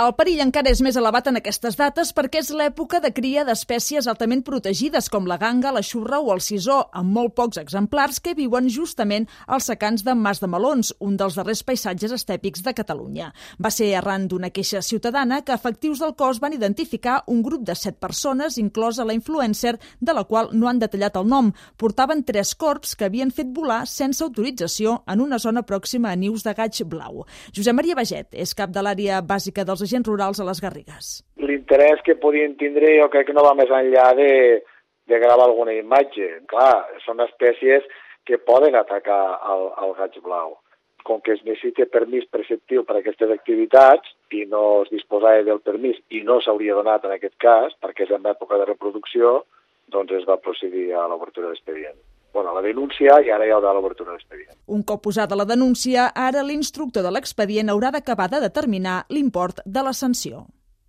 El perill encara és més elevat en aquestes dates perquè és l'època de cria d'espècies altament protegides com la ganga, la xurra o el sisó, amb molt pocs exemplars que viuen justament als secans de Mas de Melons, un dels darrers paisatges estèpics de Catalunya. Va ser arran d'una queixa ciutadana que efectius del cos van identificar un grup de set persones, inclosa la influencer, de la qual no han detallat el nom. Portaven tres corps que havien fet volar sense autorització en una zona pròxima a nius de gaig blau. Josep Maria Baget és cap de l'àrea bàsica dels agents rurals a les Garrigues. L'interès que podien tindre jo crec que no va més enllà de, de gravar alguna imatge. Clar, són espècies que poden atacar el, el gaig blau. Com que es necessita permís preceptiu per a aquestes activitats i no es disposava del permís i no s'hauria donat en aquest cas, perquè és en època de reproducció, doncs es va procedir a l'obertura d'expedient bueno, la denúncia i ara hi haurà l'obertura d'expedient. Un cop posada la denúncia, ara l'instructor de l'expedient haurà d'acabar de determinar l'import de la sanció.